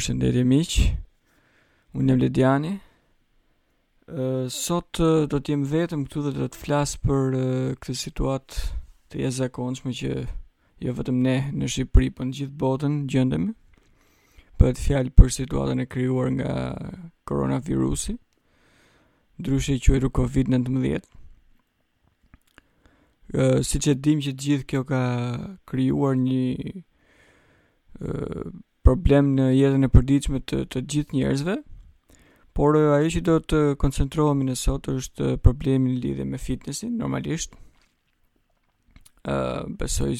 Përshëndetje miq. Unë jam Lediani. Uh, sot uh, do të jem vetëm këtu dhe do të flas për uh, këtë situatë të jashtëzakonshme që jo vetëm ne në Shqipëri, por në gjithë botën gjendemi. Bëhet fjalë për situatën e krijuar nga koronavirusi, ndryshe i quajtur COVID-19. siç e dimë që të gjithë kjo ka krijuar një problem në jetën e përditshme të të gjithë njerëzve. Por ajo që do të koncentrohemi ne sot është problemi në lidhje me fitnessin, normalisht. ë uh, besoj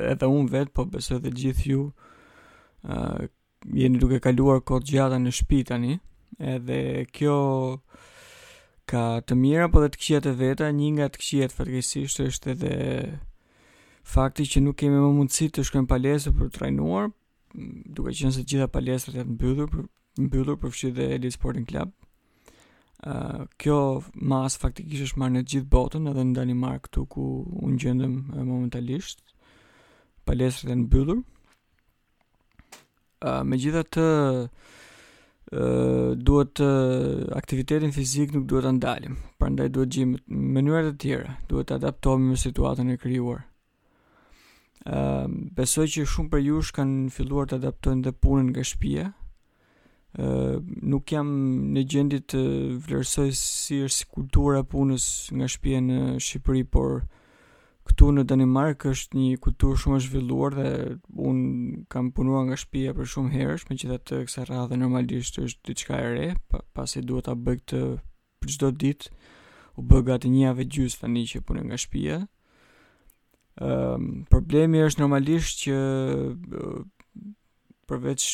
edhe unë vetë, po besoj edhe të gjithë ju ë uh, jeni duke kaluar kohë të gjata në shpi tani, edhe kjo ka të mira po dhe të këqijat e veta, një nga të këqijat fatkeqësisht është edhe fakti që nuk kemi më mundësi të shkojmë palestër për t'u trajnuar, duke qenë se të gjitha palestrat janë mbyllur për mbyllur përfshirë dhe Elite Sporting Club. Uh, kjo masë faktikisht është marrë në gjithë botën edhe në Danimarkë këtu ku unë gjendem momentalisht palestrat janë mbyllur Uh, megjithatë uh, duhet të uh, aktivitetin fizik nuk duhet ta ndalim prandaj duhet të gjejmë mënyra të tjera duhet të adaptohemi me situatën e krijuar uh, besoj që shumë prej jush kanë filluar të adaptojnë dhe punën nga shpia nuk jam në gjendje të vlerësoj si është si kultura e punës nga shpia në Shqipëri, por këtu në Danimarkë është një kulturë shumë e zhvilluar dhe unë kam punuar nga shpia për shumë herësh, megjithatë kësaj radhe normalisht është diçka e re, pa, pasi duhet ta bëj këtë për çdo ditë. U bë gati një javë e gjysmë tani që punoj nga shpia. Ëm um, problemi është normalisht që uh, përveç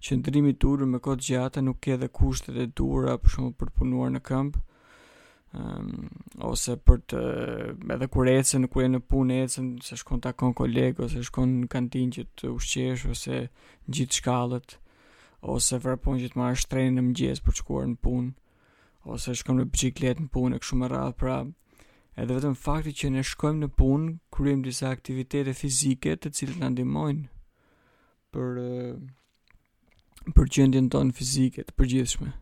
qëndrimit ulur me kohë të gjata nuk ke edhe kushtet e duhura për shembull për të punuar në këmbë. Ëm um, ose për të edhe kur ecën kur je në punë ecën se shkon takon kolegë ose shkon në kantinë që të ushqesh ose ngjit shkallët. ose vrapon që të marrësh trenin në mëngjes për të shkuar në punë, ose shkon me biçikletë në punë e kështu me radhë, pra edhe vetëm fakti që ne shkojmë në punë, kryejmë disa aktivitete fizike të cilat na ndihmojnë për për gjendjen tonë fizike të përgjithshme,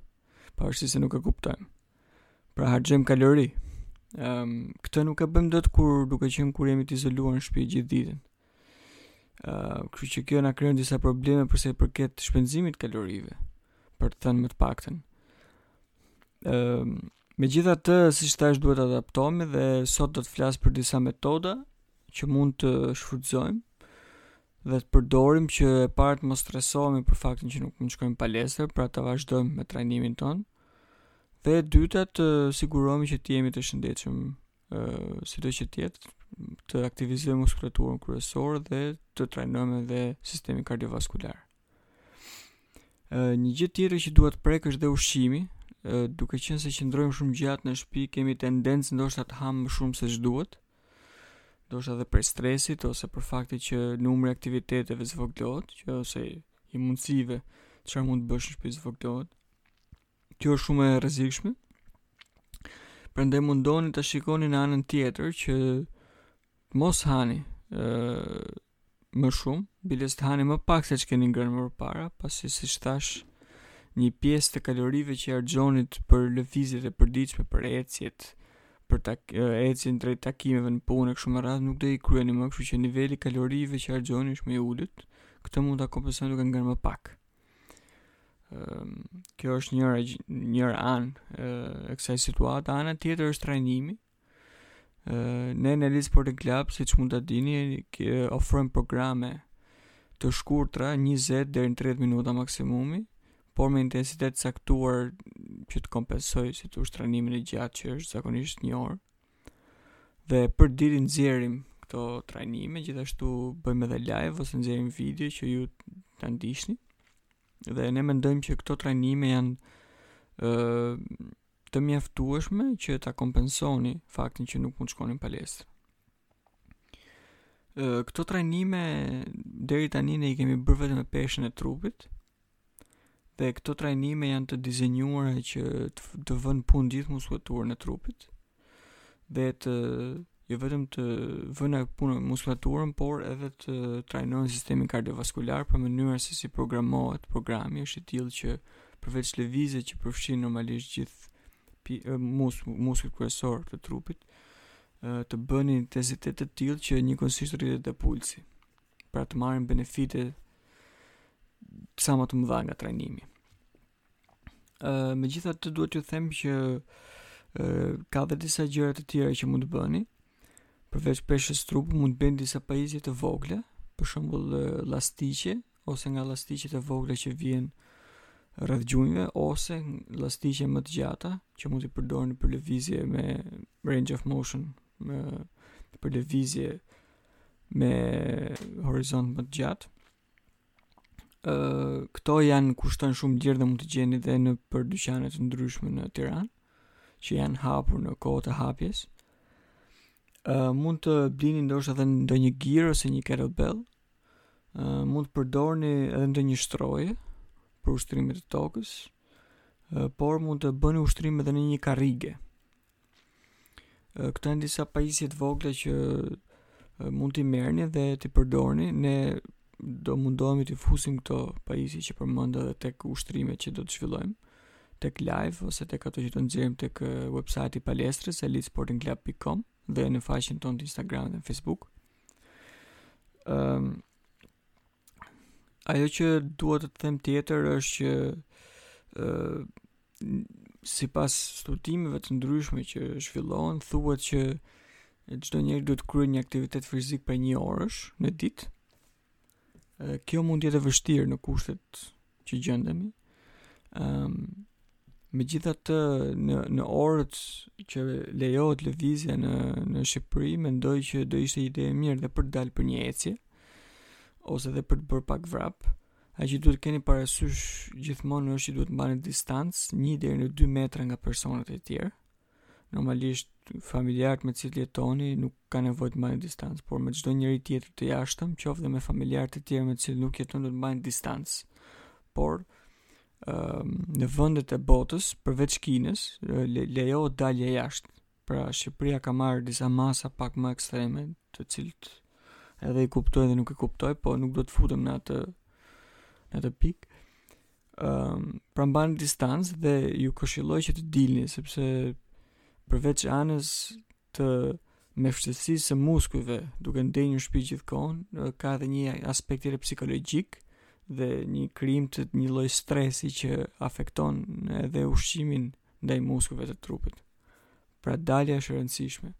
pavarësisht se nuk e kuptojmë. Pra harxhojmë kalori. Ëm, um, këtë nuk e bëjmë dot kur duke qenë kur jemi të izoluar në shpi gjithë ditën. Uh, kështu që kjo na krijon disa probleme për sa i përket shpenzimit kalorive, për të thënë më të paktën. Ëm, ehm, uh, megjithatë, siç thashë duhet të adaptohemi dhe sot do të flas për disa metoda që mund të shfrytëzojmë dhe të përdorim që e parë të mos stresohemi për faktin që nuk mund të shkojmë në palestër, pra të vazhdojmë me trajnimin tonë. Dhe e dyta të sigurohemi që të jemi të shëndetshëm sido që të jetë të aktivizojmë muskulaturën kryesore dhe të trajnojmë edhe sistemin kardiovaskular. Një gjë tjetër që duhet prekur është dhe ushqimi, duke qenë se qëndrojmë shumë gjatë në shtëpi, kemi tendencë ndoshta të hamë më shumë se ç'duhet. Ndoshta edhe prej stresit ose për faktin që numri i aktiviteteve zvogëlohet, që ose i mundësive çfarë mund të bësh në shtëpi zvogëlohet. Kjo është shumë e rrezikshme. Prandaj mundoni ta shikoni në anën tjetër që mos hani ë më shumë, biles të hani më pak se ç'keni ngrënë më parë, pasi siç thashë një pjesë të kalorive që harxhonit për lëvizjet e përditshme, për ecjet, për ecjen drejt takimeve në punë kështu me radhë nuk do i kryeni më, kështu që niveli i kalorive që harxhoni është më i ulët. Këtë mund ta kompensoni duke ngrënë më pak. Ehm, kjo është njëra njëra anë eh, e kësaj situate, ana tjetër është trajnimi. Eh, ne në Elite Sporting Club, siç mund ta dini, ofrojmë programe të shkurtra, 20 deri në 30 minuta maksimumi, por me intensitet të caktuar që të kompensojë si të thuash trajnimin e gjatë që është zakonisht një orë. Dhe përditë nxjerrim këto trajnime, gjithashtu bëjmë edhe live ose nxjerrim video që ju ta ndiqni. Dhe ne mendojmë që këto trajnime janë ë të mjaftueshme që ta kompensoni faktin që nuk mund të shkoni në palestër. Këto trajnime deri tani ne i kemi bërë vetëm me peshën e trupit, Dhe këto trajnime janë të dizenjuara që të vënë në punë gjithë muskulaturën e trupit dhe të jo vetëm të vënë në punë muskulaturën, por edhe të trajnojnë sistemin kardiovaskular për mënyrën se si programohet programi është i tillë që përveç lëvizjes që përfshin normalisht gjithë mus, muskujt kryesor të trupit, të bëhet në intensitet të tillë që njëkohësisht rritet dhe pulsi. pra të marrin benefite sa më të mëdha nga trajnimi. Ë uh, megjithatë duhet t'ju them që uh, ka dhe disa gjëra të tjera që mund të bëni. Përveç peshës së trupit mund të blini disa pajisje të vogla, për shembull llastiqe ose nga llastiqet e vogla që vihen rreth gjunjëve ose llastiqe më të gjata që mund t'i përdorni për lëvizje me range of motion, me për lëvizje me horizont më të gjatë. Ë këto janë kushtojnë shumë lirë dhe mund të gjeni dhe nëpër dyqane të ndryshme në Tiranë, që janë hapur në kohë të hapjes. Ë mund të blini ndoshta edhe ndonjë gir ose një kettlebell. Ë mund të përdorni edhe ndonjë shtroje për ushtrimet e tokës, por mund të bëni ushtrime edhe në një karrige. Këto janë disa pajisje të vogla që mund t'i merrni dhe t'i përdorni. Ne do mundohemi t'i fusim këto pajisje që përmenda edhe tek ushtrimet që do të zhvillojmë tek live ose tek ato që do nxjerrim tek websajti i palestrës elitesportingclub.com dhe në faqen tonë të Instagramit dhe Facebook. Ëm um, ajo që dua të them tjetër është që ë sipas studimeve të ndryshme që zhvillohen, thuhet që çdo njeri duhet të kryejë një aktivitet fizik prej një orësh në ditë. Kjo mund të jetë e vështirë në kushtet që gjendemi. Ehm, megjithatë në në orët që lejohet lëvizja në në Shqipëri, mendoj që do ishte ide e mirë dhe për të dalë për një ecje ose edhe për të bërë pak vrap. Ajo që duhet keni parasysh gjithmonë është që duhet të mbani distancë 1 deri në 2 metra nga personat e tjerë, Normalisht, familjarët me cilët jetoni nuk ka nevojë të mbani distancë, por me çdo njeri tjetër të jashtëm, qoftë dhe me familjarë të tjerë me cilët nuk jetoni duhet të mbani distancë. Por, ehm, në vendet e botës, përveç Kinës, le, lejohet dalja jashtë. Pra, Shqipëria ka marrë disa masa pak më ekstreme, të cilat edhe i kuptoj dhe nuk i kuptoj, po nuk dua të futem në atë, në atë pikë. Ëm, pra mbani distancë dhe ju këshilloj që të dilni sepse përveç anës të mefshtësisë së muskujve, duke ndenjë në shpi gjithë kohën, ka edhe një aspekt tjetër psikologjik dhe një krijim të një lloj stresi që afekton edhe ushqimin ndaj muskujve të trupit. Pra dalja është e rëndësishme.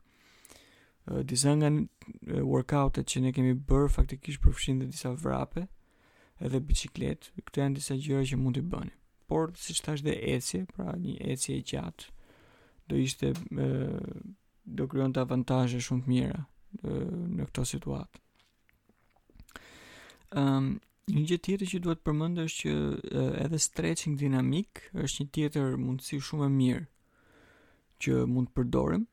Disa nga workoutet që ne kemi bërë faktikisht përfshijnë dhe disa vrape, edhe biçikletë, këto janë disa gjëra që mund të bëni. Por siç thashë dhe ecje, pra një ecje e gjatë do ishte e, do krijonte avantazhe shumë të mira e, në këto situata. Um, një gjë tjetër që dua të përmend është që e, edhe stretching dinamik është një tjetër mundësi shumë e mirë që mund të përdorim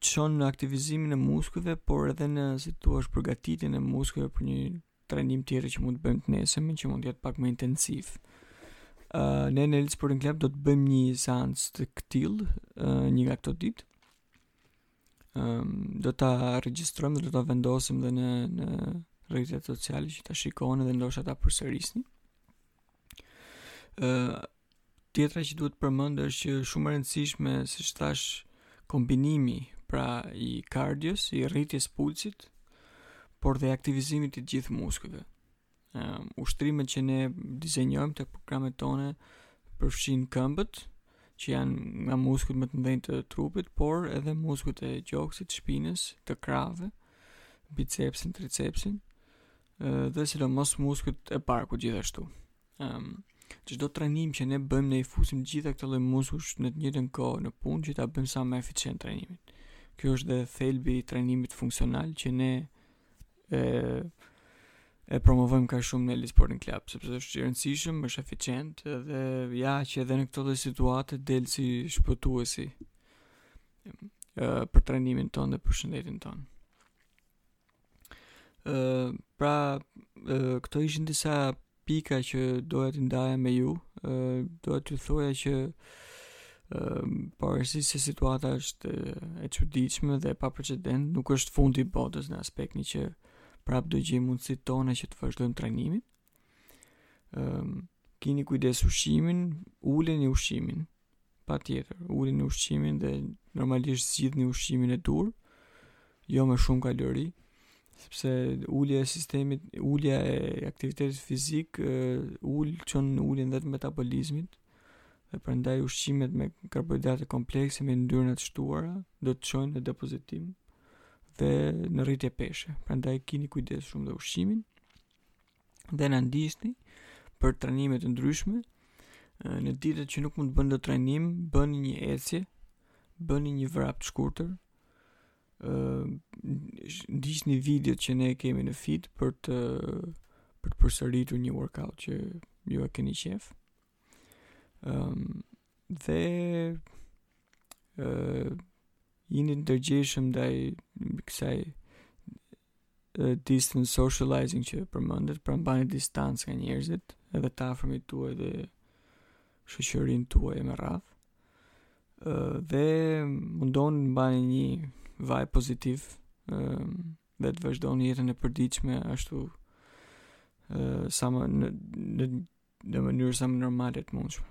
çon në aktivizimin e muskujve, por edhe në si të thuash përgatitjen e muskujve për një trajnim tjetër që mund të bëjmë të nesërmen, që mund të jetë pak më intensiv. Ë uh, ne në Elite Sporting Club do të bëjmë një seancë të këtillë, uh, një nga këto ditë. Ëm um, do ta regjistrojmë dhe do ta vendosim dhe në në rrjetet sociale që ta shikoni dhe ndoshta ta përsërisni. Ë tjetra që duhet të përmend është që shumë e rëndësishme, siç thashë, kombinimi pra i kardios, i rritjes së pulsit, por dhe i aktivizimit të gjithë muskujve. Ë ushtrimet që ne dizenjojmë te programet tona përfshijnë këmbët, që janë nga muskujt më të mëdhenj të trupit, por edhe muskujt e gjoksit, shpinës, të krahëve, bicepsin, tricepsin, dhe sidomos muskujt e barkut gjithashtu. Ëm um, çdo trajnim që ne bëjmë ne i fusim gjithë këto lloj muskujsh në të njëjtën kohë në punë që ta bëjmë sa më eficient trajnimin. Ky është dhe thelbi i trajnimit funksional që ne e e promovojmë kaq shumë në Elite Sporting Club, sepse është i rëndësishëm, është eficient dhe ja që edhe në këto lloj situatash del si shpëtuesi për trajnimin tonë dhe për shëndetin tonë. Uh, pra, uh, këto ishin disa pika që doja t'i ndaja me ju, uh, doja t'ju thoja që uh, pavarësisht se situata është e çuditshme dhe pa precedent, nuk është fundi i botës në aspektin që prapë do gjejmë mundësitë tona që të vazhdojmë trajnimin, Um, kini kujdes ushqimin, uleni ushqimin, patjetër, uleni ushqimin dhe normalisht zgjidhni ushqimin e duhur, jo me shumë kalori, sepse ulja e sistemit, ulja e aktivitetit fizik, ul çon në uljen dhe të metabolizmit. Dhe prandaj ushqimet me karbohidrate komplekse me yndyrna të shtuara do të çojnë në depozitim dhe në rritje peshe. Prandaj kini kujdes shumë me ushqimin. dhe na ndiqni për trajnime të ndryshme. Në ditët që nuk mund të bëni dot trajnim, bëni një ecje, bëni një vrap të shkurtër. ë ndiqni videot që ne kemi në feed për të për të përsëritur një workout që ju e keni qejf. Um, dhe uh, jini të ndërgjegjshëm ndaj kësaj uh, distance socializing që përmendet, pra mbani distancë nga njerëzit, edhe të afërmit tuaj dhe shoqërinë tuaj e me radhë. Uh, dhe mundohuni mbani një vibe pozitiv uh, dhe të vazhdoni jetën e përditshme ashtu uh, sa më në, në në mënyrë sa më normale të mundshme.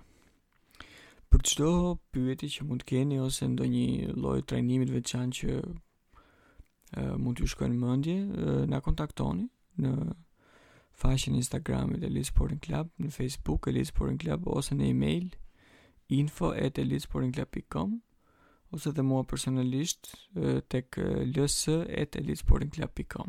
Për çdo pyetje që mund të keni ose ndonjë lloj trajnimi të veçantë që uh, mund t'ju shkojë në mendje, uh, na kontaktoni në faqen Instagramit Elite Sporting Club, në Facebook e Elite Sporting Club ose në email info@elitesportingclub.com ose dhe mua personalisht tek lës@elitesportingclub.com.